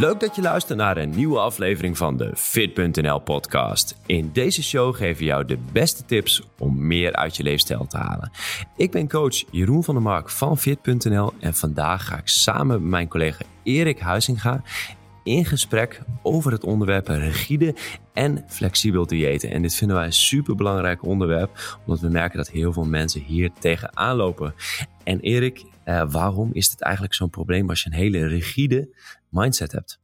Leuk dat je luistert naar een nieuwe aflevering van de Fit.nl podcast. In deze show geven we jou de beste tips om meer uit je leefstijl te halen. Ik ben coach Jeroen van der Mark van Fit.nl en vandaag ga ik samen met mijn collega Erik Huizinga in gesprek over het onderwerp rigide en flexibel diëten. En dit vinden wij een super belangrijk onderwerp, omdat we merken dat heel veel mensen hier tegenaan lopen. En Erik, eh, waarom is dit eigenlijk zo'n probleem als je een hele rigide mindset hebt?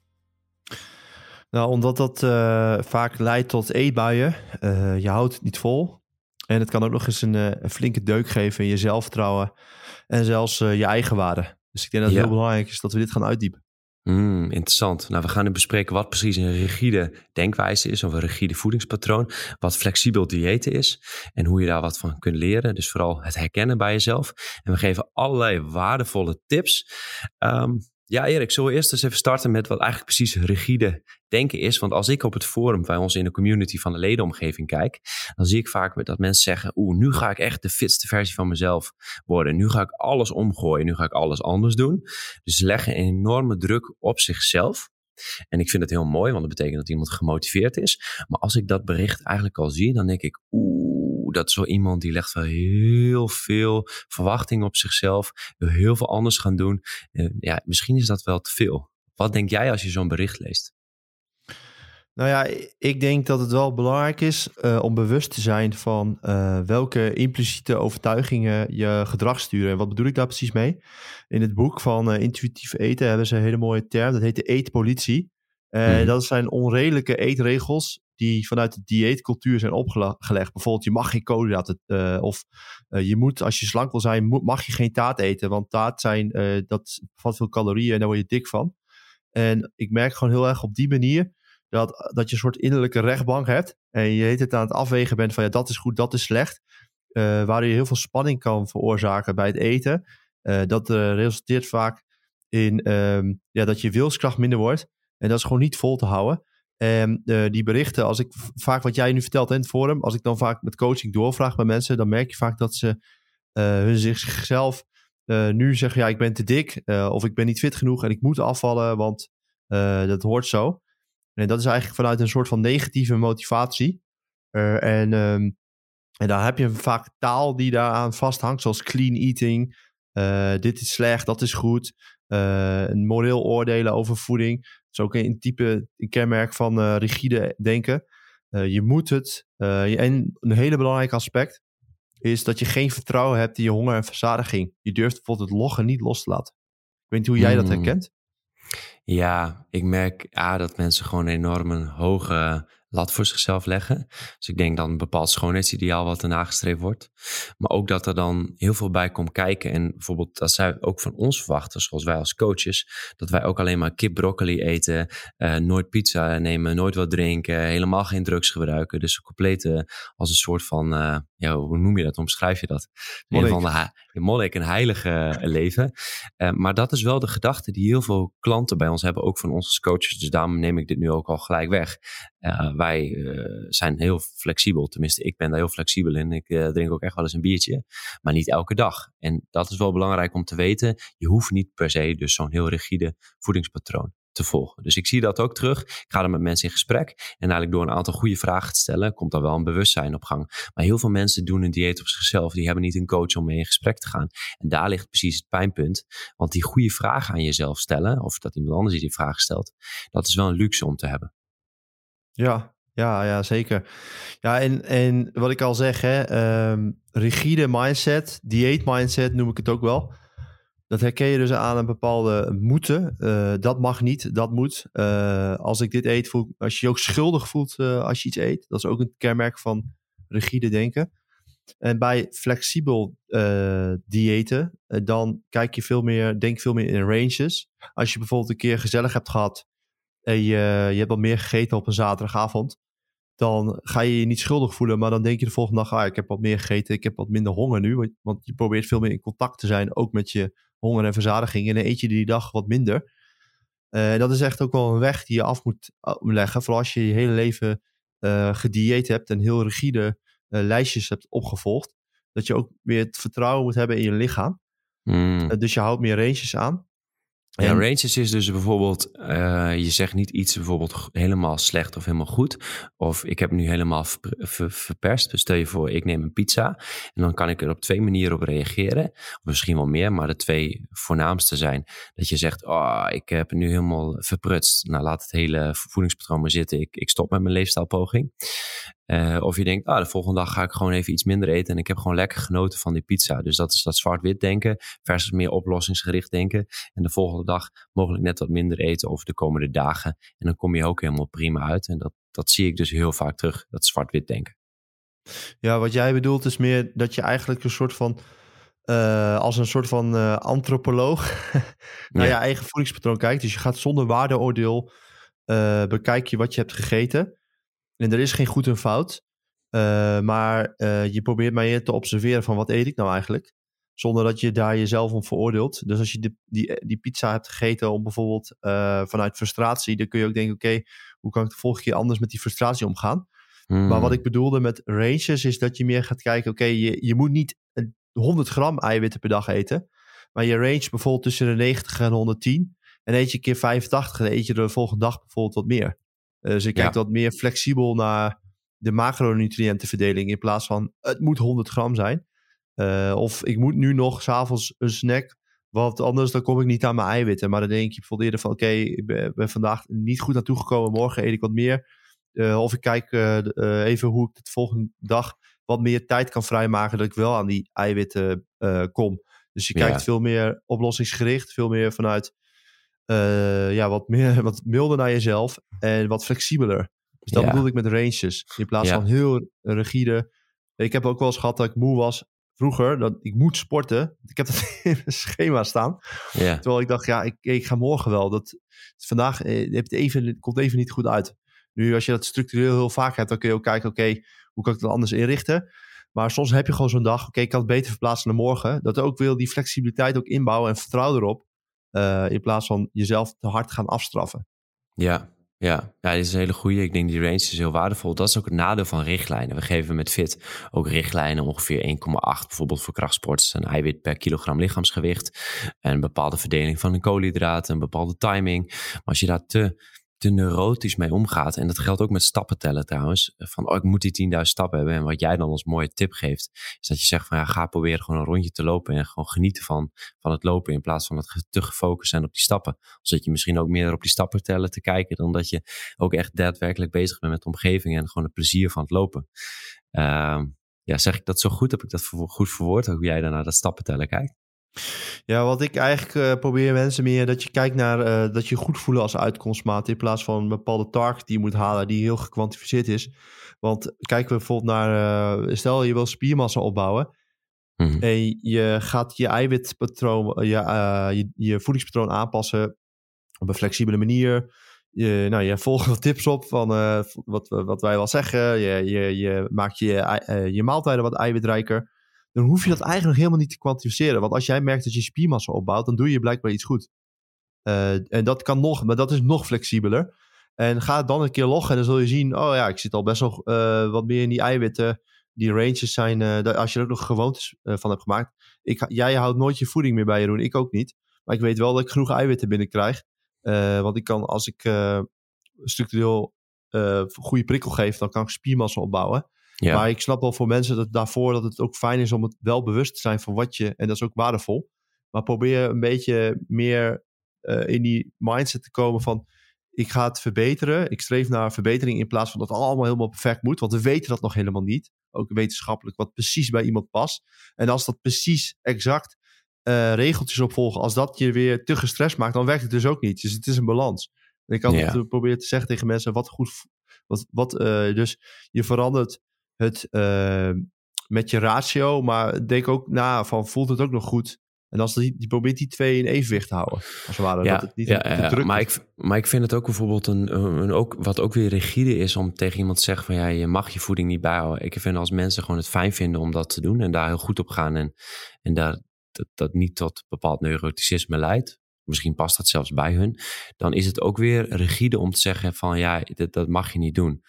Nou, omdat dat uh, vaak leidt tot eetbuien. Uh, je houdt het niet vol. En het kan ook nog eens een, een flinke deuk geven in je zelfvertrouwen en zelfs je eigen waarde. Dus ik denk dat het ja. heel belangrijk is dat we dit gaan uitdiepen. Mm, interessant. Nou, we gaan nu bespreken wat precies een rigide denkwijze is, of een rigide voedingspatroon, wat flexibel diëten is en hoe je daar wat van kunt leren. Dus vooral het herkennen bij jezelf. En we geven allerlei waardevolle tips. Um, ja, Erik, zullen we eerst eens even starten met wat eigenlijk precies rigide denken is? Want als ik op het forum bij ons in de community van de ledenomgeving kijk, dan zie ik vaak dat mensen zeggen: Oeh, nu ga ik echt de fitste versie van mezelf worden. Nu ga ik alles omgooien. Nu ga ik alles anders doen. Dus ze leggen een enorme druk op zichzelf. En ik dat dat iemand die legt wel heel veel verwachtingen op zichzelf. Wil heel veel anders gaan doen. ja, misschien is dat wel te veel. Wat denk jij als je zo'n bericht leest? Nou ja, ik denk dat het wel belangrijk is uh, om bewust te zijn van uh, welke impliciete overtuigingen je gedrag sturen. En wat bedoel ik daar precies mee? In het boek van uh, Intuïtief Eten hebben ze een hele mooie term, dat heet de eetpolitie. Mm. Dat zijn onredelijke eetregels die vanuit de dieetcultuur zijn opgelegd. Bijvoorbeeld, je mag geen koolhydraten of je moet, als je slank wil zijn, mag je geen taart eten. Want taart zijn, dat bevat veel calorieën en daar word je dik van. En ik merk gewoon heel erg op die manier dat, dat je een soort innerlijke rechtbank hebt. En je heet het aan het afwegen bent van ja, dat is goed, dat is slecht. Uh, waar je heel veel spanning kan veroorzaken bij het eten. Uh, dat uh, resulteert vaak in um, ja, dat je wilskracht minder wordt. En dat is gewoon niet vol te houden. En die berichten, als ik vaak wat jij nu vertelt in het forum, als ik dan vaak met coaching doorvraag bij mensen, dan merk je vaak dat ze hun zichzelf nu zeggen: ja, ik ben te dik of ik ben niet fit genoeg en ik moet afvallen, want dat hoort zo. En dat is eigenlijk vanuit een soort van negatieve motivatie. En, um, en dan heb je vaak taal die daaraan vasthangt, zoals clean eating. Dit is slecht, dat is goed. Een moreel oordelen over voeding. Dat is ook een type, een kenmerk van rigide denken. je moet het. en een hele belangrijk aspect is dat je geen vertrouwen hebt in je honger en verzadiging. Je durft bijvoorbeeld het loggen niet los te laten. Ik weet niet hoe jij dat hmm. herkent. Ja, ik merk A, dat mensen gewoon een enorm hoge lat voor zichzelf leggen. Dus ik denk dan een bepaald schoonheidsideaal wat er nagestreefd wordt. Maar ook dat er dan heel veel bij komt kijken. En bijvoorbeeld dat zij ook van ons verwachten, zoals wij als coaches, dat wij ook alleen maar kip broccoli eten, uh, nooit pizza nemen, nooit wat drinken, helemaal geen drugs gebruiken. Dus compleet uh, als een soort van, uh, ja, hoe noem je dat? Hoe omschrijf je dat? Een van de monnik, een heilige leven. maar dat is wel de gedachte die heel veel klanten bij ons hebben, ook van ons als coaches. Dus daarom neem ik dit nu ook al gelijk weg wij uh, zijn heel flexibel. Tenminste, ik ben daar heel flexibel in. Ik drink ook echt wel eens een biertje. Maar niet elke dag. En dat is wel belangrijk om te weten. Je hoeft niet per se dus zo'n heel rigide voedingspatroon te volgen. Dus ik zie dat ook terug. Ik ga er met mensen in gesprek. En eigenlijk door een aantal goede vragen te stellen, komt er wel een bewustzijn op gang. Maar heel veel mensen doen een dieet op zichzelf. Die hebben niet een coach om mee in gesprek te gaan. En daar ligt precies het pijnpunt. Want die goede vragen aan jezelf stellen, of dat iemand anders die vraag stelt, dat is wel een luxe om te hebben. Ja, ja, ja, zeker. Ja, en, en wat ik al zeg, hè, um, rigide mindset, dieet mindset noem ik het ook wel. Dat herken je dus aan een bepaalde moeten. Uh, dat mag niet, dat moet. Uh, als ik dit eet, voel, als je je ook schuldig voelt uh, als je iets eet. Dat is ook een kenmerk van rigide denken. En bij flexibel diëten, dan kijk je veel meer, denk veel meer in ranges. Als je bijvoorbeeld een keer gezellig hebt gehad en je, je hebt wat meer gegeten op een zaterdagavond, dan ga je je niet schuldig voelen, maar dan denk je de volgende dag, ah, ik heb wat meer gegeten, ik heb wat minder honger nu, want je probeert veel meer in contact te zijn, ook met je honger en verzadiging, en dan eet je die dag wat minder. Uh, dat is echt ook wel een weg die je af moet eh, leggen, vooral als je je hele leven uh, gedieet hebt en heel rigide uh, lijstjes hebt opgevolgd, dat je ook weer het vertrouwen moet hebben in je lichaam. Mm. dus je houdt meer ranges aan. Ja, ranges is dus bijvoorbeeld, uh, je zegt niet iets bijvoorbeeld helemaal slecht of helemaal goed. Of ik heb nu helemaal ver, verperst. Dus stel je voor, ik neem een pizza. En dan kan ik er op twee manieren op reageren. Of misschien wel meer, maar de twee voornaamste zijn. Dat je zegt, oh, ik heb nu helemaal verprutst. Nou, laat het hele voedingspatroon maar zitten. Ik, ik stop met mijn leefstijlpoging. Uh, of je denkt, ah, de volgende dag ga ik gewoon even iets minder eten en ik heb gewoon lekker genoten van die pizza. Dus dat is dat zwart-wit denken versus meer oplossingsgericht denken. En de volgende dag mogelijk net wat minder eten over de komende dagen. En dan kom je ook helemaal prima uit. En dat, dat zie ik dus heel vaak terug, dat zwart-wit denken. Ja, wat jij bedoelt is meer dat je eigenlijk een soort van, uh, als een soort van uh, antropoloog naar je eigen voedingspatroon kijkt. Dus je gaat zonder waardeoordeel, bekijk je wat je hebt gegeten. En er is geen goed en fout. Uh, maar uh, je probeert maar te observeren van wat eet ik nou eigenlijk. Zonder dat je daar jezelf om veroordeelt. Dus als je die, die, die pizza hebt gegeten om bijvoorbeeld uh, vanuit frustratie, dan kun je ook denken: oké, okay, hoe kan ik de volgende keer anders met die frustratie omgaan? Mm. Maar wat ik bedoelde met ranges is dat je meer gaat kijken: oké, okay, je, je moet niet 100 gram eiwitten per dag eten. Maar je range bijvoorbeeld tussen de 90 en 110. En eet je een keer 85, dan eet je de volgende dag bijvoorbeeld wat meer. Uh, dus je kijkt ja. wat meer flexibel naar de macronutriëntenverdeling in plaats van het moet 100 gram zijn. Uh, of ik moet nu nog s'avonds een snack, want anders dan kom ik niet aan mijn eiwitten. Maar dan denk je bijvoorbeeld van oké, okay, ik ben, ben, vandaag niet goed naartoe gekomen, morgen eet ik wat meer. Uh, of ik kijk even hoe ik de volgende dag wat meer tijd kan vrijmaken dat ik wel aan die eiwitten kom. Dus je kijkt ja. veel meer oplossingsgericht, veel meer vanuit uh, ja, wat, meer, wat milder naar jezelf en wat flexibeler. Dus dat ja. bedoel ik met ranges. In plaats ja. van heel rigide. Ik heb ook wel eens gehad dat ik moe was vroeger. Dat ik moet sporten. Ik heb dat in mijn schema staan. Ja. Terwijl ik dacht, ja, ik, ik ga morgen wel. Dat, vandaag eh, het even, komt even niet goed uit. Nu, als je dat structureel heel vaak hebt, dan kun je ook kijken, oké, okay, hoe kan ik het anders inrichten? Maar soms heb je gewoon zo'n dag, oké, okay, ik kan het beter verplaatsen naar morgen. Dat ook wil die flexibiliteit ook inbouwen en vertrouw erop. Uh, in plaats van jezelf te hard gaan afstraffen. Ja, ja, ja, dit is een hele goede. Ik denk die range is heel waardevol. Dat is ook het nadeel van richtlijnen. We geven met FIT ook richtlijnen ongeveer 1,8 bijvoorbeeld voor krachtsports. Een eiwit per kilogram lichaamsgewicht. En een bepaalde verdeling van de koolhydraten, een bepaalde timing. Maar als je daar te te neurotisch mee omgaat. En dat geldt ook met stappen tellen trouwens. Van, oh, ik moet die 10.000 stappen hebben. En wat jij dan als mooie tip geeft, is dat je zegt van, ja, ga proberen gewoon een rondje te lopen en gewoon genieten van, van het lopen in plaats van het te gefocust zijn op die stappen. Zodat je misschien ook meer op die stappen tellen te kijken dan dat je ook echt daadwerkelijk bezig bent met de omgeving en gewoon het plezier van het lopen. Uh, ja, zeg ik dat zo goed? Heb ik dat goed verwoord? Hoe jij naar dat stappen tellen kijkt? Ja, wat ik eigenlijk uh, probeer mensen meer dat je kijkt naar uh, dat je goed voelen als uitkomstmaat in plaats van een bepaalde target die je moet halen die heel gekwantificeerd is. Want kijken we bijvoorbeeld naar, uh, stel je wil spiermassa opbouwen mm-hmm. en je gaat je eiwitpatroon, je, je, je, voedingspatroon aanpassen op een flexibele manier. Je, nou, je volgt wat tips op van wat, wat wij wel zeggen. Je, je, je maakt je, je maaltijden wat eiwitrijker dan hoef je dat eigenlijk helemaal niet te kwantificeren. Want als jij merkt dat je spiermassa opbouwt, dan doe je blijkbaar iets goed. Uh, en dat kan nog, maar dat is nog flexibeler. En ga dan een keer loggen en dan zul je zien, oh ja, ik zit al best wel uh, wat meer in die eiwitten. Die ranges zijn, uh, als je er ook nog gewoontes van hebt gemaakt. Ik, jij houdt nooit je voeding meer bij je doen, ik ook niet. Maar ik weet wel dat ik genoeg eiwitten binnenkrijg. want ik kan, als ik structureel goede prikkel geef, dan kan ik spiermassa opbouwen. Ja. Maar ik snap wel voor mensen dat daarvoor dat het ook fijn is om het wel bewust te zijn van wat je, en dat is ook waardevol. Maar probeer een beetje meer uh, in die mindset te komen van ik ga het verbeteren. Ik streef naar verbetering in plaats van dat het allemaal helemaal perfect moet. Want we weten dat nog helemaal niet. Ook wetenschappelijk, wat precies bij iemand past. En als dat precies exact uh, regeltjes opvolgen, als dat je weer te gestrest maakt, dan werkt het dus ook niet. Dus het is een balans. En ik ja. proberen te zeggen tegen mensen, wat goed, wat, wat uh, dus je verandert het uh, met je ratio, maar denk ook na van voelt het ook nog goed. En als die, die probeert die twee in evenwicht te houden. Als het ware. Ja, dat het niet ja, ja, ja. Maar, ik, maar ik vind het ook bijvoorbeeld een, een, ook, wat ook weer rigide is om tegen iemand te zeggen van ja, je mag je voeding niet bijhouden. Ik vind als mensen gewoon het fijn vinden om dat te doen en daar heel goed op gaan en, en daar, dat, dat niet tot bepaald neuroticisme leidt. Misschien past dat zelfs bij hun. Dan is het ook weer rigide om te zeggen van ja, dat, dat mag je niet doen.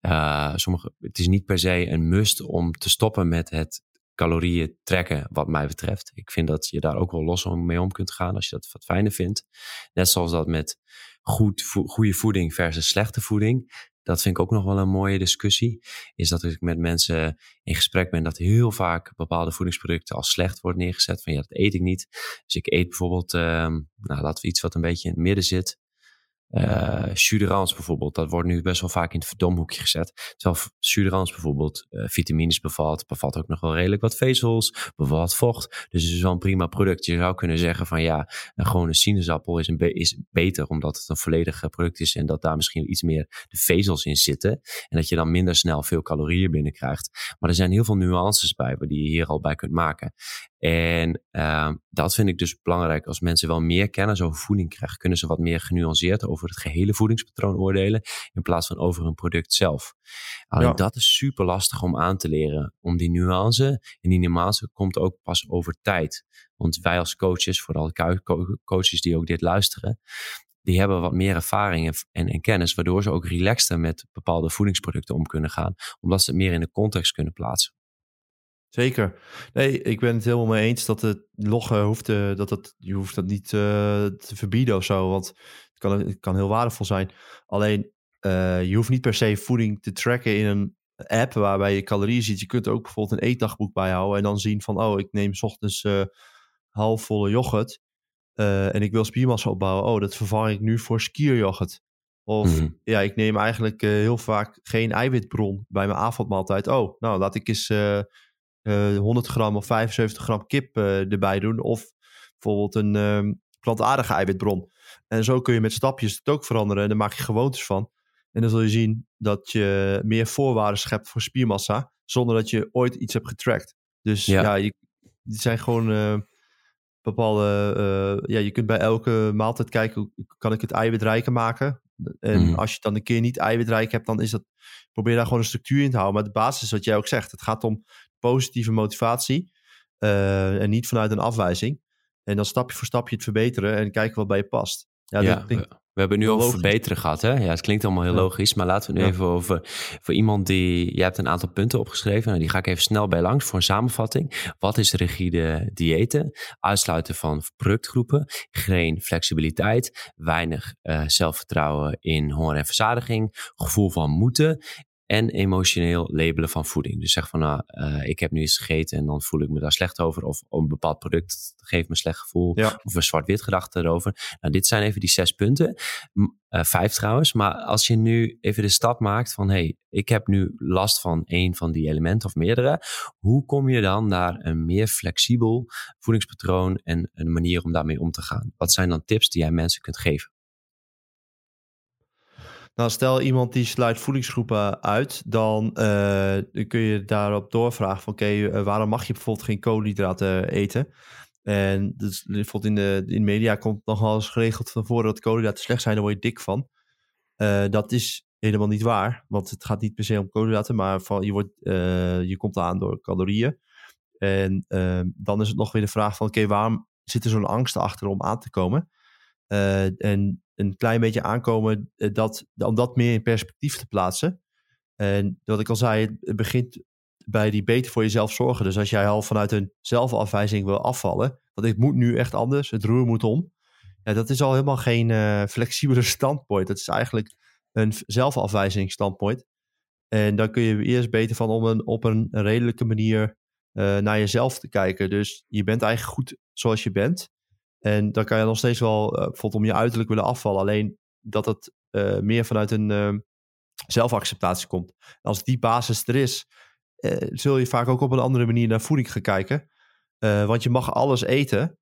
Uh, sommige, het is niet per se een must om te stoppen met het calorieën trekken, wat mij betreft. Ik vind dat je daar ook wel los mee om kunt gaan als je dat wat fijner vindt. Net zoals dat met goed, goede voeding versus slechte voeding. Dat vind ik ook nog wel een mooie discussie. Is dat ik met mensen in gesprek ben dat heel vaak bepaalde voedingsproducten als slecht wordt neergezet. Van ja, dat eet ik niet. Dus ik eet bijvoorbeeld, um, nou laten we iets wat een beetje in het midden zit. Uh, bijvoorbeeld, dat wordt nu best wel vaak in het verdomhoekje gezet. Terwijl Suderans bijvoorbeeld uh, vitamines bevat, bevat ook nog wel redelijk wat vezels, bevat vocht. Dus het is wel een prima product. Je zou kunnen zeggen van ja, een gewone sinaasappel is, een is beter omdat het een volledig product is en dat daar misschien iets meer de vezels in zitten. En dat je dan minder snel veel calorieën binnenkrijgt. Maar er zijn heel veel nuances bij die je hier al bij kunt maken. En uh, dat vind ik dus belangrijk. Als mensen wel meer kennis over voeding krijgen, kunnen ze wat meer genuanceerd over het gehele voedingspatroon oordelen. In plaats van over een product zelf. Alleen dat is super lastig om aan te leren. Om die nuance. En die nuance komt ook pas over tijd. Want wij als coaches, vooral coaches die ook dit luisteren, die hebben wat meer ervaring en, en, kennis, waardoor ze ook relaxter met bepaalde voedingsproducten om kunnen gaan, omdat ze het meer in de context kunnen plaatsen. Zeker. Nee, ik ben het helemaal mee eens dat het loggen hoeft, uh, dat het, je hoeft dat niet uh, te verbieden of zo, want het kan, het kan heel waardevol zijn. Alleen, uh, je hoeft niet per se voeding te tracken in een app waarbij je calorieën ziet. Je kunt ook bijvoorbeeld een eetdagboek bijhouden en dan zien van, oh, ik neem s ochtends halfvolle yoghurt en ik wil spiermassa opbouwen. Oh, dat vervang ik nu voor skieryoghurt. Of mm. ja, ik neem eigenlijk heel vaak geen eiwitbron bij mijn avondmaaltijd. Oh, nou laat ik eens 100 eh, gram of 75 gram kip eh, erbij doen. Of bijvoorbeeld een ehm, plantaardige eiwitbron. En zo kun je met stapjes het ook veranderen. En dan maak je gewoontes van. En dan zul je zien dat je meer voorwaarden schept voor spiermassa. Zonder dat je ooit iets hebt getrackt. Dus ja, je, het zijn gewoon uh, bepaalde. Uh, ja, je kunt bij elke maaltijd kijken: kan ik het eiwitrijker maken? En mm. als je dan een keer niet eiwitrijk hebt, dan is dat. Probeer daar gewoon een structuur in te houden. Maar de basis is wat jij ook zegt. Het gaat om positieve motivatie. Uh, en niet vanuit een afwijzing. En dan stapje voor stapje het verbeteren en kijken wat bij je past. Ja, ja we, hebben nu over verbeteren gehad. Hè? Ja, het klinkt allemaal heel logisch. Maar laten we nu even over voor iemand die. Je hebt een aantal punten opgeschreven. Nou, die ga ik even snel bij langs voor een samenvatting. Wat is rigide diëten? Uitsluiten van productgroepen. Geen flexibiliteit. Weinig uh, zelfvertrouwen in honger en verzadiging. Gevoel van moeten en emotioneel labelen van voeding. Dus zeg van, nou, uh, ik heb nu iets gegeten en dan voel ik me daar slecht over. Of een bepaald product geeft me een slecht gevoel. Of een zwart-wit gedachte erover. Nou, dit zijn even die zes punten. Uh, vijf trouwens. Maar als je nu even de stap maakt van, hey, ik heb nu last van één van die elementen of meerdere. Hoe kom je dan naar een meer flexibel voedingspatroon en een manier om daarmee om te gaan? Wat zijn dan tips die jij mensen kunt geven? Nou, stel iemand die sluit voedingsgroepen uit, dan, uh, kun je daarop doorvragen van oké, eh, waarom mag je bijvoorbeeld geen koolhydraten eten? En dus, bijvoorbeeld in de, in media komt nogal eens geregeld van voor dat koolhydraten slecht zijn, daar word je dik van. Uh, dat is helemaal niet waar, want het gaat niet per se om koolhydraten, maar van, je, wordt, je komt aan door calorieën. En dan is het nog weer de vraag van oké, waarom zit er zo'n angst achter om aan te komen? En een klein beetje aankomen eh, dat, om dat meer in perspectief te plaatsen. En wat ik al zei, het begint bij die beter voor jezelf zorgen. Dus als jij al vanuit een zelfafwijzing wil afvallen, want ik moet nu echt anders, het roer moet om. Ja, dat is al helemaal geen uh, flexibele standpoint. Dat is eigenlijk een zelfafwijzing standpoint. En dan kun je eerst beter van om een, op een redelijke manier naar jezelf te kijken. Dus je bent eigenlijk goed zoals je bent. En dan kan je nog steeds wel uh, bijvoorbeeld om je uiterlijk willen afvallen. Alleen dat het uh, meer vanuit een uh, zelfacceptatie komt. als die basis er is, zul je vaak ook op een andere manier naar voeding gaan kijken. want je mag alles eten,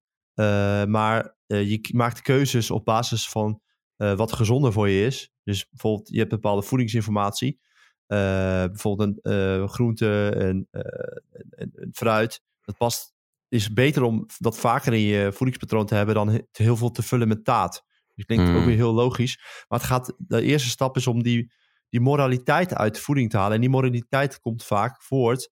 maar je maakt keuzes op basis van wat gezonder voor je is. Dus bijvoorbeeld, je hebt bepaalde voedingsinformatie. bijvoorbeeld een groente en, en, en fruit. Dat past is beter om dat vaker in je voedingspatroon te hebben dan heel veel te vullen met taat. Dus ik denk mm. ook weer heel logisch. Maar het gaat, de eerste stap is om die, die moraliteit uit de voeding te halen. En die moraliteit komt vaak voort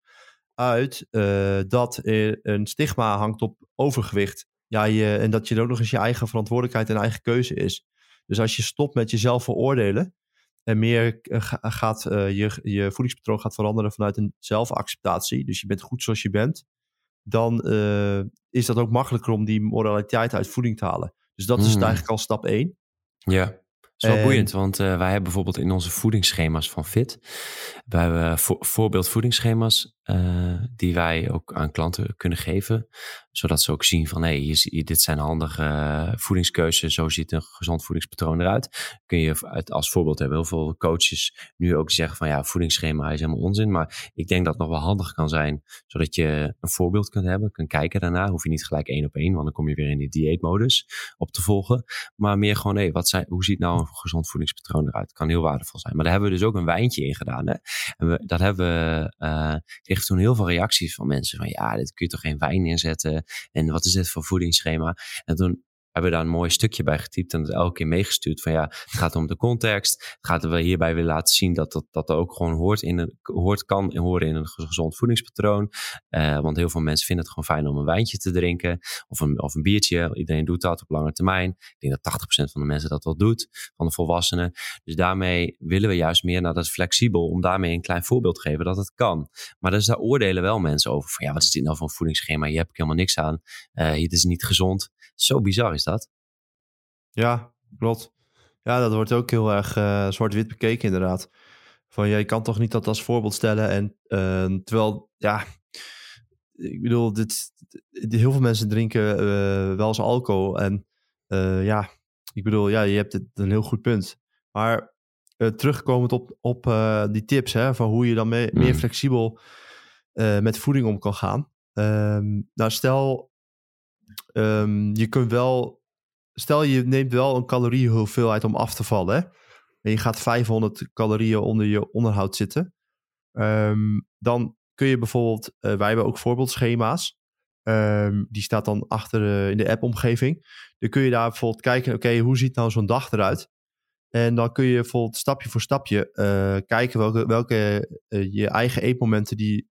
uit uh, dat er een stigma hangt op overgewicht. Ja, je, en dat je ook nog eens je eigen verantwoordelijkheid en eigen keuze is. Dus als je stopt met jezelf veroordelen en meer uh, gaat uh, je, je voedingspatroon gaat veranderen vanuit een zelfacceptatie. Dus je bent goed zoals je bent dan is dat ook makkelijker om die moraliteit uit voeding te halen. Dus dat is Mm. eigenlijk al stap één. Ja, dat is wel En- boeiend, want eh, wij hebben bijvoorbeeld in onze voedingsschema's van Fit, we hebben vo- voorbeeld voedingsschema's eh, die wij ook aan klanten kunnen geven, zodat ze ook zien van, hé, dit zijn handige eh, voedingskeuzes, zo ziet een gezond voedingspatroon eruit. Kun je uit, als voorbeeld hebben heel veel coaches nu ook zeggen van, ja, voedingsschema is helemaal onzin, maar ik denk dat het nog wel handig kan zijn, zodat je een voorbeeld kunt hebben, kunt kijken daarna, hoef je niet gelijk één op één, want dan kom je weer in die dieetmodus op te volgen. Maar meer gewoon, hé, wat zijn, hoe ziet nou een gezond voedingspatroon eruit? Kan heel waardevol zijn. Maar daar hebben we dus ook een wijntje in gedaan. Hè? Dat hebben we, kregen toen heel veel reacties van mensen van, ja, dit kun je toch geen wijn inzetten? En wat is dit voor voedingsschema? En toen hebben daar een mooi stukje bij getypt en het elke keer meegestuurd van ja, het gaat om de context. Het gaat er wel hierbij willen laten zien dat dat, dat er ook gewoon hoort, in een, hoort kan en horen in een gezond voedingspatroon. Eh, want heel veel mensen vinden het gewoon fijn om een wijntje te drinken of een, of een biertje. Iedereen doet dat op lange termijn. Ik denk dat 80% van de mensen dat wel doet, van de volwassenen. Dus daarmee willen we juist meer naar dat flexibel, om daarmee een klein voorbeeld te geven dat het kan. Maar dus daar oordelen wel mensen over van ja, wat is dit nou voor een voedingsschema? Hier heb ik helemaal niks aan. Eh dit is niet gezond. Zo bizar is dat. Ja, klopt. Ja, dat wordt ook heel erg eh, zwart-wit bekeken inderdaad. Van, ja, je kan toch niet dat als voorbeeld stellen. En eh, terwijl, ja, ik bedoel, dit, dit- heel veel mensen drinken eh, wel eens alcohol. En eh, ja, ik bedoel, ja, je hebt het, een heel goed punt. Maar eh, terugkomend op, op eh, die tips, hè, van hoe je dan me- meer Mm. flexibel eh, met voeding om kan gaan. Ehm, nou, stel, ehm, je kunt wel stel je neemt wel een caloriehoeveelheid om af te vallen. Hè? En je gaat 500 calorieën onder je onderhoud zitten. Ehm, dan kun je bijvoorbeeld, eh, wij hebben ook voorbeeldschema's. Ehm, die staat dan achter in de app-omgeving. Dan kun je daar bijvoorbeeld kijken, oké, hoe ziet nou zo'n dag eruit? En dan kun je bijvoorbeeld stapje voor stapje eh, kijken welke, welke eh, je eigen eetmomenten die,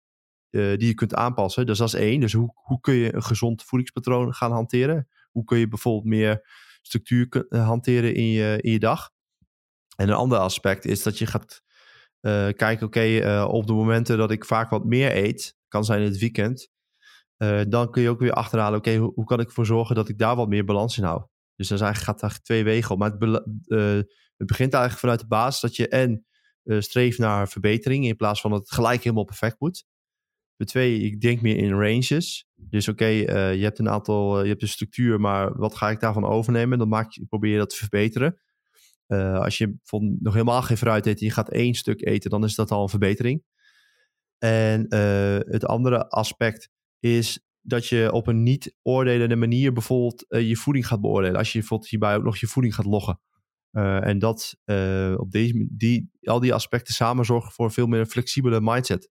eh, die je kunt aanpassen. Dus dat is één. Dus hoe, hoe kun je een gezond voedingspatroon gaan hanteren? Hoe kun je bijvoorbeeld meer structuur eh, hanteren in je, in je dag? En een ander aspect is dat je gaat eh, kijken, oké, op de momenten dat ik vaak wat meer eet, kan zijn in het weekend, dan kun je ook weer achterhalen, oké, hoe, kan ik ervoor zorgen dat ik daar wat meer balans in hou? Dus is eigenlijk, gaat daar twee wegen op. Maar het, het begint eigenlijk vanuit de basis dat je en streeft naar verbetering in plaats van dat het gelijk helemaal perfect moet. Twee, ik denk meer in ranges. Dus oké, eh, je hebt een aantal, eh, je hebt een structuur, maar wat ga ik daarvan overnemen? Dan maak je, probeer je dat te verbeteren. Eh, als je bijvoorbeeld nog helemaal geen fruit eet en je gaat één stuk eten, dan is dat al een verbetering. En het andere aspect is dat je op een niet oordelende manier bijvoorbeeld je voeding gaat beoordelen. Als je bijvoorbeeld hierbij ook nog je voeding gaat loggen. En dat op deze, die, al die aspecten samen zorgen voor een veel meer flexibele mindset.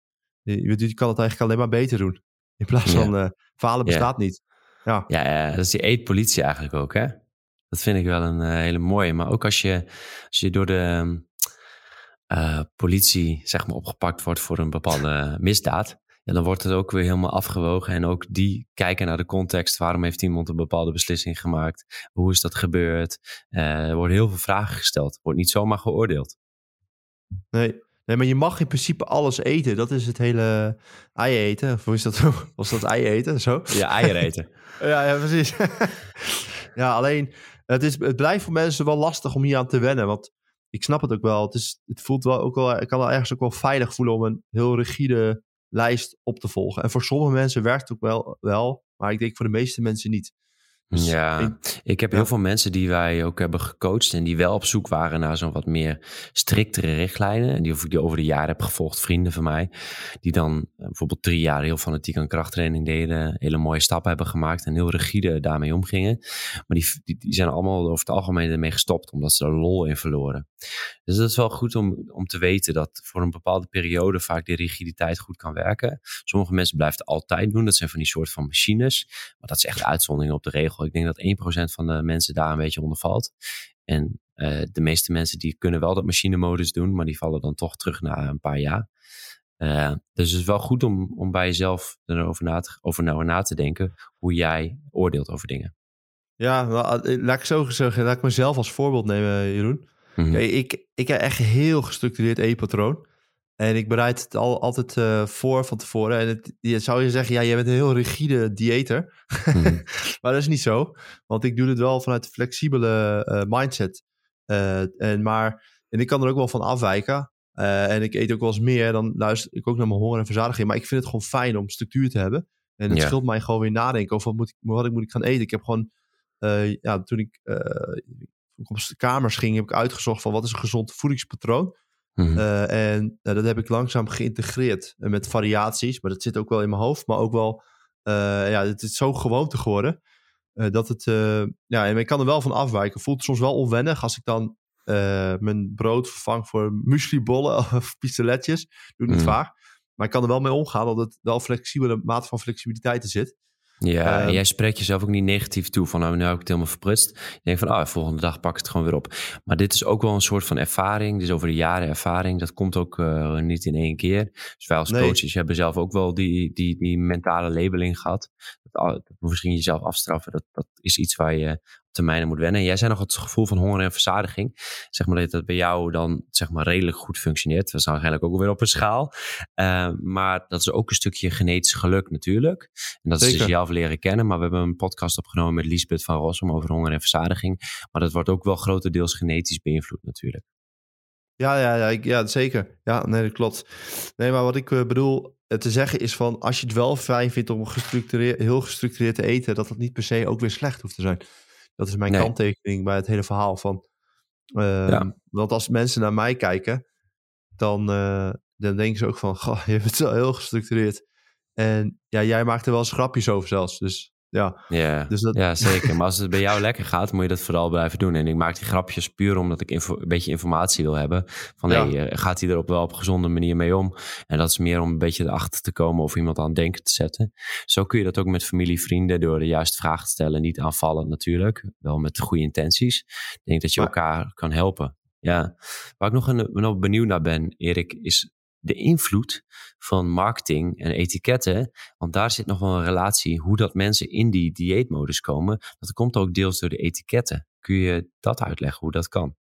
Je, kan het eigenlijk alleen maar beter doen. In plaats Ja. van eh, falen Ja. bestaat niet. Ja, Ja, dat is die eetpolitie eigenlijk ook, hè? Dat vind ik wel een eh, hele mooie. Maar ook als je, als je door de eh, politie, zeg maar, opgepakt wordt voor een bepaalde misdaad, ja, dan wordt het ook weer helemaal afgewogen. En ook die kijken naar de context. Waarom heeft iemand een bepaalde beslissing gemaakt? Hoe is dat gebeurd? Er worden heel veel vragen gesteld. Wordt niet zomaar geoordeeld. nee. Nee, maar je mag in principe alles eten. Dat is het hele ei eten. Of hoe is dat? Was dat ei eten? Zo? Ja, eieren eten. Ja, ja precies. ja, alleen het, is, het blijft voor mensen wel lastig om hier aan te wennen. Want ik snap het ook wel. Het, is, het voelt wel ook wel. Ik kan wel ergens ook wel veilig voelen om een heel rigide lijst op te volgen. En voor sommige mensen werkt het ook wel, wel maar ik denk voor de meeste mensen niet. Dus Ja, ik- ik heb ja. heel veel mensen die wij ook hebben gecoacht en die wel op zoek waren naar zo'n wat meer striktere richtlijnen. En die ik die over de jaren heb gevolgd, vrienden van mij, die dan eh, bijvoorbeeld drie jaar heel fanatiek aan krachttraining deden, hele mooie stappen hebben gemaakt en heel rigide daarmee omgingen. Maar die, die, die zijn allemaal over het algemeen ermee gestopt, omdat ze er lol in verloren. Dus dat is wel goed om, om te weten dat voor een bepaalde periode vaak die rigiditeit goed kan werken. Sommige mensen blijven het altijd doen. Dat zijn van die soort van machines. Maar dat is echt uitzondering op de regel. Ik denk dat 1% van de mensen daar een beetje onder valt. En eh, de meeste mensen die kunnen wel dat machinemodus doen, maar die vallen dan toch terug na een paar jaar. Eh, dus het is wel goed om, om bij jezelf erover na, te, over nou na te denken hoe jij oordeelt over dingen. Ja, eh, laat ik zo zeggen. Laat ik mezelf als voorbeeld nemen, Jeroen. Mhm. Ik, ik heb echt een heel gestructureerd eetpatroon. En ik bereid het al, altijd uh, voor van tevoren. En het, je zou je zeggen, ja, jij bent een heel rigide dieeter. Mhm. maar dat is niet zo. Want ik doe het wel vanuit een flexibele uh, mindset. Uh, en, maar, en ik kan er ook wel van afwijken. en ik eet ook wel eens meer. Dan luister ik ook naar mijn honger en verzadiging. Maar ik vind het gewoon fijn om structuur te hebben. En het ja. scheelt mij gewoon weer nadenken over wat, moet ik, wat ik moet ik gaan eten. Ik heb gewoon, ja, toen ik op de kamers ging, heb ik uitgezocht van wat is een gezond voedingspatroon. Mhm. Uh, en uh, dat heb ik langzaam geïntegreerd uh, met variaties. Maar dat zit ook wel in mijn hoofd. Maar ook wel, ja, het is zo gewoonte geworden. dat het, ja, en ik kan er wel van afwijken. Voelt soms wel onwennig als ik dan mijn brood vervang voor mueslibollen of pistoletjes. Doe niet mm. vaak. Maar ik kan er wel mee omgaan, dat het wel flexibele mate van flexibiliteit er zit. Ja, en ehm, jij spreekt jezelf ook niet negatief toe van nou, nu heb ik het helemaal verprutst. Je denkt van, ah, volgende dag pak ik het gewoon weer op. Maar dit is ook wel een soort van ervaring. Dus over de jaren ervaring. Dat komt ook uh, niet in één keer. Dus wij als nee. coaches hebben zelf ook wel die, die, die mentale labeling gehad. Dat, misschien jezelf afstraffen, dat, dat is iets waar je termijn moet wennen. Jij zei nog het gevoel van honger en verzadiging. Zeg maar dat dat bij jou dan zeg maar redelijk goed functioneert. Dat is waarschijnlijk ook weer op een schaal. Uh, maar dat is ook een stukje genetisch geluk natuurlijk. En dat is dus leren kennen. Maar we hebben een podcast opgenomen met Lisbeth van Rossum over honger en verzadiging. Maar dat wordt ook wel grotendeels genetisch beïnvloed natuurlijk. Ja, ja, ja, ja, zeker. Ja, nee, dat klopt. Nee, maar wat ik uh, bedoel te zeggen is van... als je het wel fijn vindt om gestructureerd, heel gestructureerd te eten... dat dat niet per se ook weer slecht hoeft te zijn. Dat is mijn kanttekening bij het hele verhaal van. Uh, Want als mensen naar mij kijken, dan, uh, dan denken ze ook van, goh, je bent wel heel gestructureerd. En ja, jij maakt er wel eens grapjes over zelfs. Dus ja, ja, dus dat... ja zeker. Maar als het bij jou lekker gaat, moet je dat vooral blijven doen. En ik maak die grapjes puur omdat ik een beetje informatie wil hebben. Van ja. hey, eh, gaat hij er op wel op een gezonde manier mee om? En dat is meer om een beetje erachter te komen of iemand aan denken te zetten. Zo kun je dat ook met familie, vrienden door de juiste vragen te stellen. Niet aanvallen natuurlijk, wel met goede intenties. Ik denk dat je elkaar kan helpen. Ja, waar ik nog, een, nog benieuwd naar ben, Erik, is de invloed van marketing en etiketten. Want daar zit nog wel een relatie hoe dat mensen in die dieetmodus komen. Dat komt ook deels door de etiketten. Kun je dat uitleggen hoe dat kan?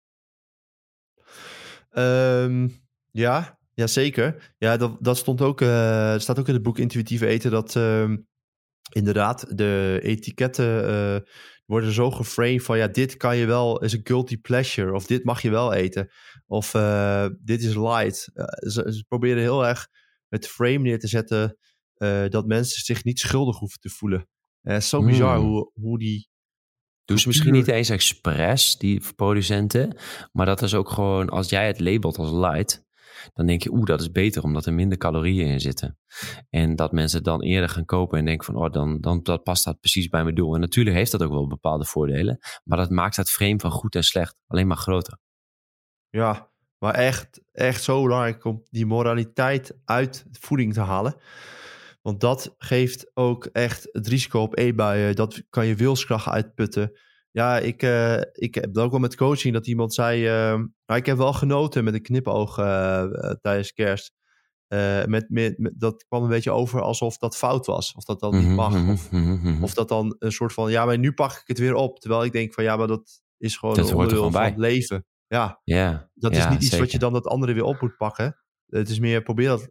Um, ja, ja, zeker. Ja, dat, dat stond ook, uh, staat ook in het boek Intuïtieve Eten. Dat uh, inderdaad de etiketten uh, worden zo geframed van ja, dit kan je wel, is een guilty pleasure. Of dit mag je wel eten. Of uh, dit is light. Uh, ze, ze, proberen heel erg het frame neer te zetten uh, dat mensen zich niet schuldig hoeven te voelen. Het is zo bizar hmm. hoe, hoe die. Doen ze misschien niet eens expres, die producenten. Maar dat is ook gewoon, als jij het labelt als light, dan denk je, oeh, dat is beter omdat er minder calorieën in zitten. En dat mensen dan eerder gaan kopen en denken van, oh, dan, dan dat past dat precies bij mijn doel. En natuurlijk heeft dat ook wel bepaalde voordelen, maar dat maakt het frame van goed en slecht alleen maar groter. Ja, maar echt, echt zo belangrijk om die moraliteit uit voeding te halen. Want dat geeft ook echt het risico op eetbuien. Dat kan je wilskracht uitputten. Ja, ik, uh, ik heb ook wel met coaching dat iemand zei... Uh, ik heb wel genoten met een knipoog uh, tijdens kerst. met, met, dat kwam een beetje over alsof dat fout was. Of dat dan niet mhm, mag. Mhm, of, mhm, of, dat dan een soort van... Ja, maar nu pak ik het weer op. Terwijl ik denk van... Ja, maar dat is gewoon dat een onderdeel van het leven. Ja, ja dat is niet iets wat je dan dat andere weer op moet pakken. Het is meer probeer dat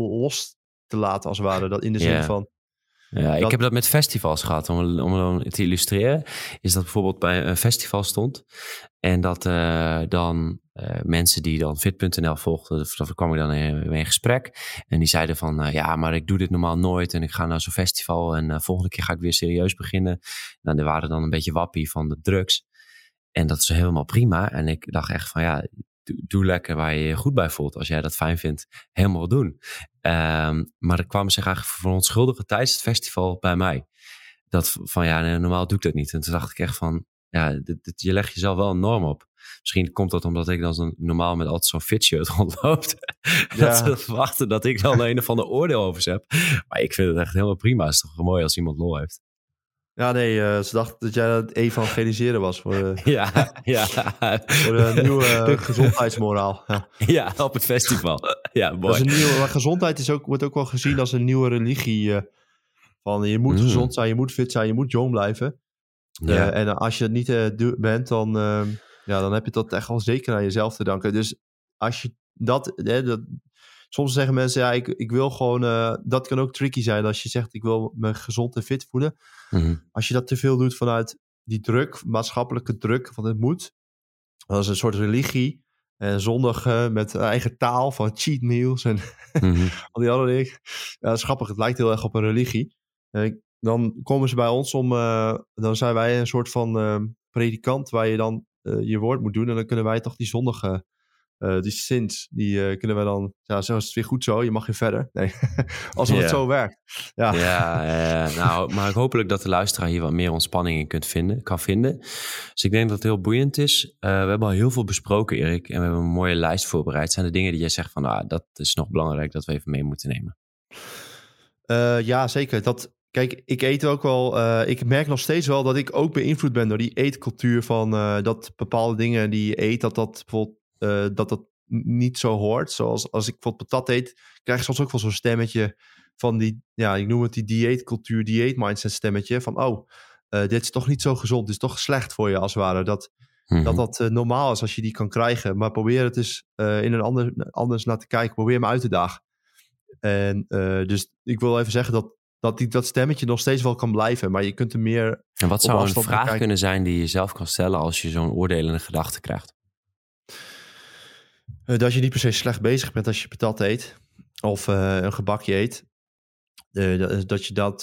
los te laten als het ware. Dat in de zin van... Ja, ik heb dat met festivals gehad. Om, om te illustreren, is dat bijvoorbeeld bij een festival stond. En dat uh, dan uh, mensen die dan fit.nl volgden, daar kwam ik dan in, in gesprek. En die zeiden van, uh, ja, maar ik doe dit normaal nooit. En ik ga naar zo'n festival en volgende keer ga ik weer serieus beginnen. Nou, er waren dan een beetje wappie van de drugs. En dat is helemaal prima. En ik dacht echt van ja, doe, lekker waar je je goed bij voelt. Als jij dat fijn vindt, helemaal doen. Um, maar er kwamen zich eigenlijk verontschuldigen tijdens het festival bij mij. Dat van ja, normaal doe ik dat niet. En toen dacht ik echt van ja, dit, je legt jezelf wel een norm op. Misschien komt dat omdat ik dan zo normaal met altijd zo'n fit shirt rondloopt. Ja. dat ze verwachten dat ik dan een of ander oordeel over ze heb. Maar ik vind het echt helemaal prima. Het is toch mooi als iemand lol heeft. Ja, nee, uh, ze dachten dat jij het evangeliseren was voor, uh, ja, ja. voor de nieuwe gezondheidsmoraal. Ja. ja. op het festival. ja, mooi. Dat is een nieuwe, maar gezondheid is ook, wordt ook wel gezien als een nieuwe religie. Uh, van je moet mm. gezond zijn, je moet fit zijn, je moet jong blijven. Ja. en als je het niet bent, dan, ja, dan heb je dat echt wel zeker aan jezelf te danken. Dus als je dat, dat soms zeggen mensen, ja, ik, ik wil gewoon, uh, dat kan ook tricky zijn als je zegt, ik wil me gezond en fit voelen. Mhm. Als je dat te veel doet vanuit die druk, maatschappelijke druk, van het moet. Dat is een soort religie. En zondag uh, met eigen taal van cheat meals en Mhm. al die andere dingen. Ja, dat is grappig. Het lijkt heel erg op een religie. Eh, dan komen ze bij ons om, uh, dan zijn wij een soort van predikant waar je dan je woord moet doen. En dan kunnen wij toch die zondige, die sins, die kunnen wij dan, ja, zo is het weer goed zo, je mag weer verder. Nee, als het zo werkt. Ja, Ja, ja, nou, maar hopelijk dat de luisteraar hier wat meer ontspanning in kunt vinden, kan vinden. Dus ik denk dat het heel boeiend is. Uh, we hebben al heel veel besproken, Erik, en we hebben een mooie lijst voorbereid. Zijn er dingen die jij zegt van, ah, dat is nog belangrijk dat we even mee moeten nemen? Ja, zeker. Dat, kijk, ik eet ook wel. Uh, ik merk nog steeds wel dat ik ook beïnvloed ben door die eetcultuur van uh, dat bepaalde dingen die je eet, dat dat bijvoorbeeld uh, dat dat niet zo hoort. Zoals als ik bijvoorbeeld patat eet, krijg ik soms ook wel zo'n stemmetje van die, ja, ik noem het die dieetcultuur, dieet mindset stemmetje van, oh, uh, dit is toch niet zo gezond, dit is toch slecht voor je als het ware. Dat Mhm. dat dat uh, normaal is als je die kan krijgen. Maar probeer het eens uh, in een ander, anders naar te kijken. Probeer hem uit te dagen. En dus ik wil even zeggen dat, dat die, dat stemmetje nog steeds wel kan blijven. Maar je kunt er meer. En wat zou een vraag kunnen zijn die je zelf kan stellen als je zo'n oordelende gedachte krijgt? Uh, dat je niet per se slecht bezig bent als je patat eet. Of uh, een gebakje eet. Uh, dat, dat je dat,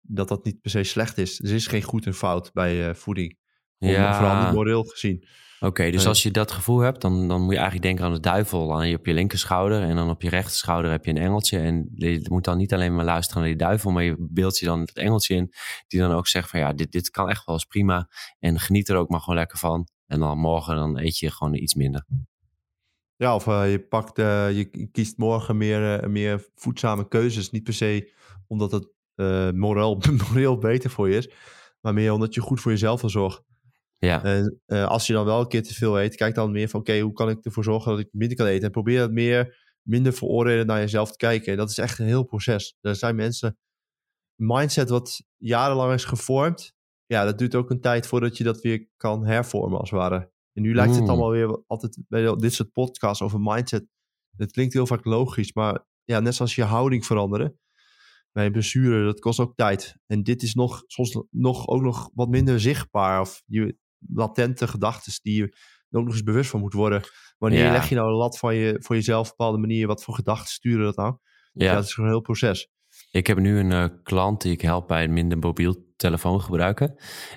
dat dat niet per se slecht is. Er is geen goed en fout bij voeding. Ja. Vooral niet moreel gezien. Oké, okay, dus als je dat gevoel hebt, dan, dan moet je eigenlijk denken aan de duivel aan je, op je linkerschouder. En dan op je rechterschouder heb je een engeltje. En je moet dan niet alleen maar luisteren naar die duivel, maar je beeldt je dan het engeltje in. Die dan ook zegt van ja, dit, dit kan echt wel eens prima. En geniet er ook maar gewoon lekker van. En dan morgen dan eet je gewoon iets minder. Ja, of uh, je, pakt, uh, je kiest morgen meer, uh, meer voedzame keuzes. Niet per se omdat het moreel, moreel beter voor je is. Maar meer omdat je goed voor jezelf wil zorgen. Ja. En als je dan wel een keer te veel eet, kijk dan meer van... oké, okay, hoe kan ik ervoor zorgen dat ik minder kan eten? En probeer het meer, minder veroordelen naar jezelf te kijken. En dat is echt een heel proces. Er zijn mensen... mindset wat jarenlang is gevormd... ja, dat duurt ook een tijd voordat je dat weer kan hervormen als het ware. En nu lijkt Mm. het allemaal weer altijd... bij dit soort podcasts over mindset... het klinkt heel vaak logisch, maar ja, net zoals je houding veranderen... bij een blessure, dat kost ook tijd. En dit is nog soms nog, ook nog wat minder zichtbaar. Of je latente gedachten die je ook nog eens bewust van moet worden. Wanneer Ja. leg je nou een lat van je, voor jezelf op een bepaalde manier? Wat voor gedachten sturen dat nou? Ja. Ja. dat is gewoon een heel proces. Ik heb nu een eh, klant die ik help bij minder mobiel telefoon gebruiken.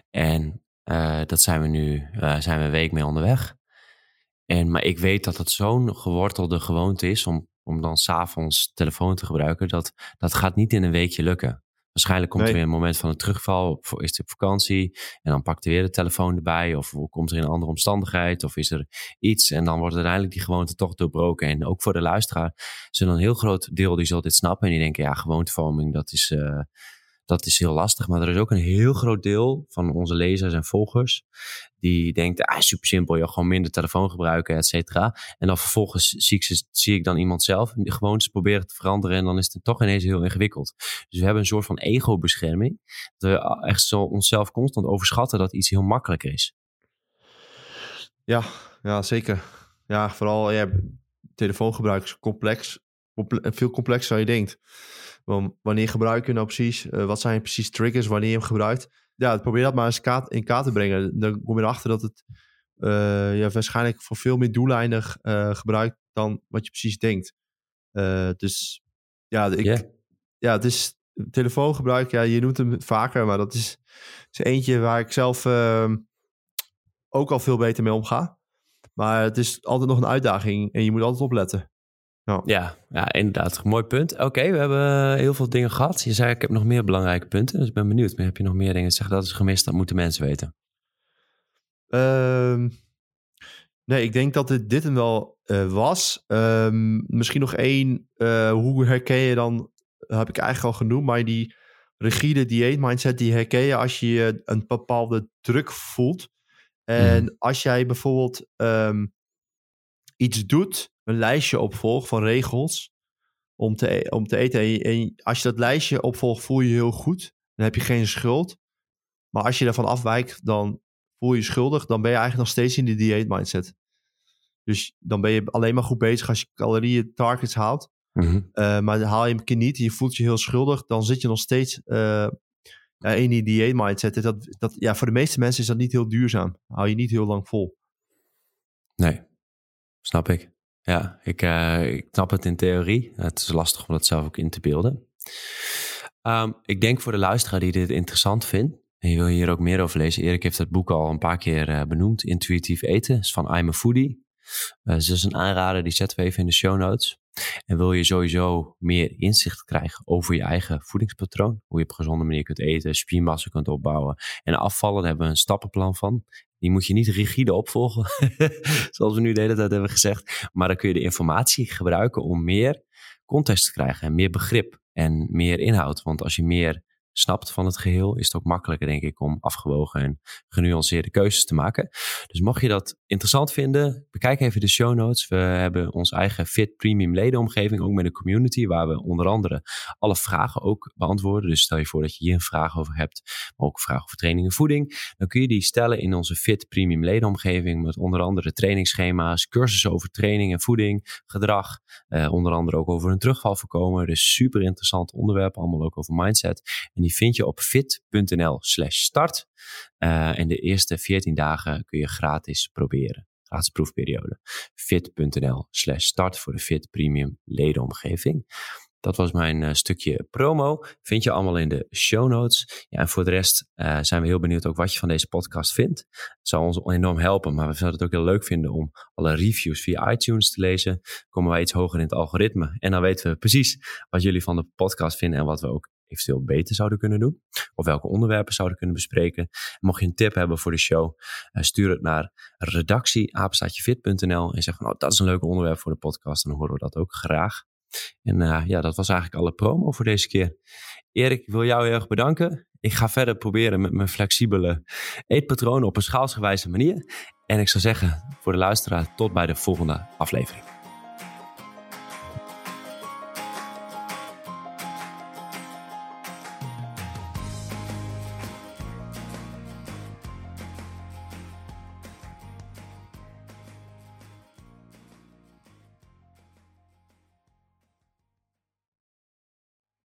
En eh, dat zijn we nu eh, zijn we een week mee onderweg. En, maar ik weet dat het zo'n gewortelde gewoonte is om, om dan s'avonds telefoon te gebruiken. Dat, dat gaat niet in een weekje lukken. Waarschijnlijk komt Nee. er weer een moment van een terugval. Op, is het op vakantie en dan pakt hij weer de telefoon erbij. Of komt er in een andere omstandigheid. Of is er iets. En dan wordt uiteindelijk die gewoonte toch doorbroken. En ook voor de luisteraar is er een heel groot deel die zal dit snappen. En die denken, ja, gewoontevorming, dat is, uh, dat is heel lastig. Maar er is ook een heel groot deel van onze lezers en volgers. Die denkt, ah, super simpel, joh, gewoon minder telefoon gebruiken, et cetera. En dan vervolgens zie ik, ze, dan iemand zelf die gewoontes proberen te veranderen. En dan is het toch ineens heel ingewikkeld. Dus we hebben een soort van ego-bescherming. Dat we echt zo onszelf constant overschatten dat iets heel makkelijker is. Ja, ja zeker. Ja, vooral ja, telefoongebruik is complex. Comple veel complexer dan je denkt. Wanneer gebruik je nou precies? Uh, wat zijn precies triggers wanneer je hem gebruikt? Ja, probeer dat maar eens kaart, in kaart te brengen. Dan kom je erachter dat het uh, ja, waarschijnlijk voor veel meer doeleinig uh, gebruikt dan wat je precies denkt. Dus ja, ik, Yeah. ja, het is telefoongebruik. Ja, je noemt hem vaker, maar dat is, is eentje waar ik zelf uh, ook al veel beter mee omga. Maar het is altijd nog een uitdaging en je moet altijd opletten. Ja, ja, ja inderdaad. Mooi punt. Oké, okay, we hebben heel veel dingen gehad. Je zei, ik heb nog meer belangrijke punten. Dus ik ben benieuwd. Maar heb je nog meer dingen zeggen? Dat is gemist, dat moeten mensen weten. Uh, nee, ik denk dat dit, dit hem wel uh, was. Uh, misschien nog één. Uh, hoe herken je dan, heb ik eigenlijk al genoemd, maar die rigide dieet mindset, die herken je als je een bepaalde druk voelt. En mm. als jij bijvoorbeeld um, iets doet, een lijstje opvolgt van regels om te, om te eten. En, als je dat lijstje opvolgt, voel je je heel goed. Dan heb je geen schuld. Maar als je daarvan afwijkt, dan voel je je schuldig. Dan ben je eigenlijk nog steeds in die dieet mindset. Dus dan ben je alleen maar goed bezig als je calorieën targets haalt. Mhm. Uh, maar haal je hem een keer niet, je voelt je heel schuldig, dan zit je nog steeds uh, in die dieet mindset. Dat, dat, ja, voor de meeste mensen is dat niet heel duurzaam. Hou je niet heel lang vol. Nee, snap ik. Ja, ik, uh, ik snap het in theorie. Het is lastig om dat zelf ook in te beelden. Um, ik denk voor de luisteraar die dit interessant vindt, en je wil hier ook meer over lezen. Erik heeft het boek al een paar keer uh, benoemd. Intuïtief eten. is van I'm a Foodie. Uh, dat is een aanrader, die zetten we even in de show notes. En wil je sowieso meer inzicht krijgen over je eigen voedingspatroon, hoe je op gezonde manier kunt eten, spiermassa kunt opbouwen en afvallen, daar hebben we een stappenplan van. Die moet je niet rigide opvolgen, zoals we nu de hele tijd hebben gezegd. Maar dan kun je de informatie gebruiken om meer context te krijgen en meer begrip en meer inhoud. Want als je meer snapt van het geheel, is het ook makkelijker, denk ik, om afgewogen en genuanceerde keuzes te maken. Dus mocht je dat interessant vinden, bekijk even de show notes. We hebben ons eigen Fit Premium ledenomgeving, ook met een community, waar we onder andere alle vragen ook beantwoorden. Dus stel je voor dat je hier een vraag over hebt, maar ook vraag over training en voeding, dan kun je die stellen in onze Fit Premium ledenomgeving met onder andere trainingsschema's, cursussen over training en voeding, gedrag, eh, onder andere ook over een terugval voorkomen. Dus super interessant onderwerp, allemaal ook over mindset. En die vind je op fit.nl slash start. Uh, en de eerste 14 dagen kun je gratis proberen. Gratis proefperiode. fit.nl slash start voor de Fit Premium ledenomgeving. Dat was mijn uh, stukje promo. Vind je allemaal in de show notes. Ja, en voor de rest uh, zijn we heel benieuwd ook wat je van deze podcast vindt. Het zou ons enorm helpen, maar we zouden het ook heel leuk vinden om alle reviews via iTunes te lezen. Komen wij iets hoger in het algoritme. En dan weten we precies wat jullie van de podcast vinden en wat we ook eventueel beter zouden kunnen doen. Of welke onderwerpen zouden kunnen bespreken. Mocht je een tip hebben voor de show, uh, stuur het naar redactie.apenstaatjefit.nl en zeg van, oh, dat is een leuk onderwerp voor de podcast. Dan horen we dat ook graag. En uh, ja, dat was eigenlijk alle promo voor deze keer. Erik, ik wil jou heel erg bedanken. Ik ga verder proberen met mijn flexibele eetpatronen op een schaalsgewijze manier. En ik zou zeggen, voor de luisteraar, tot bij de volgende aflevering.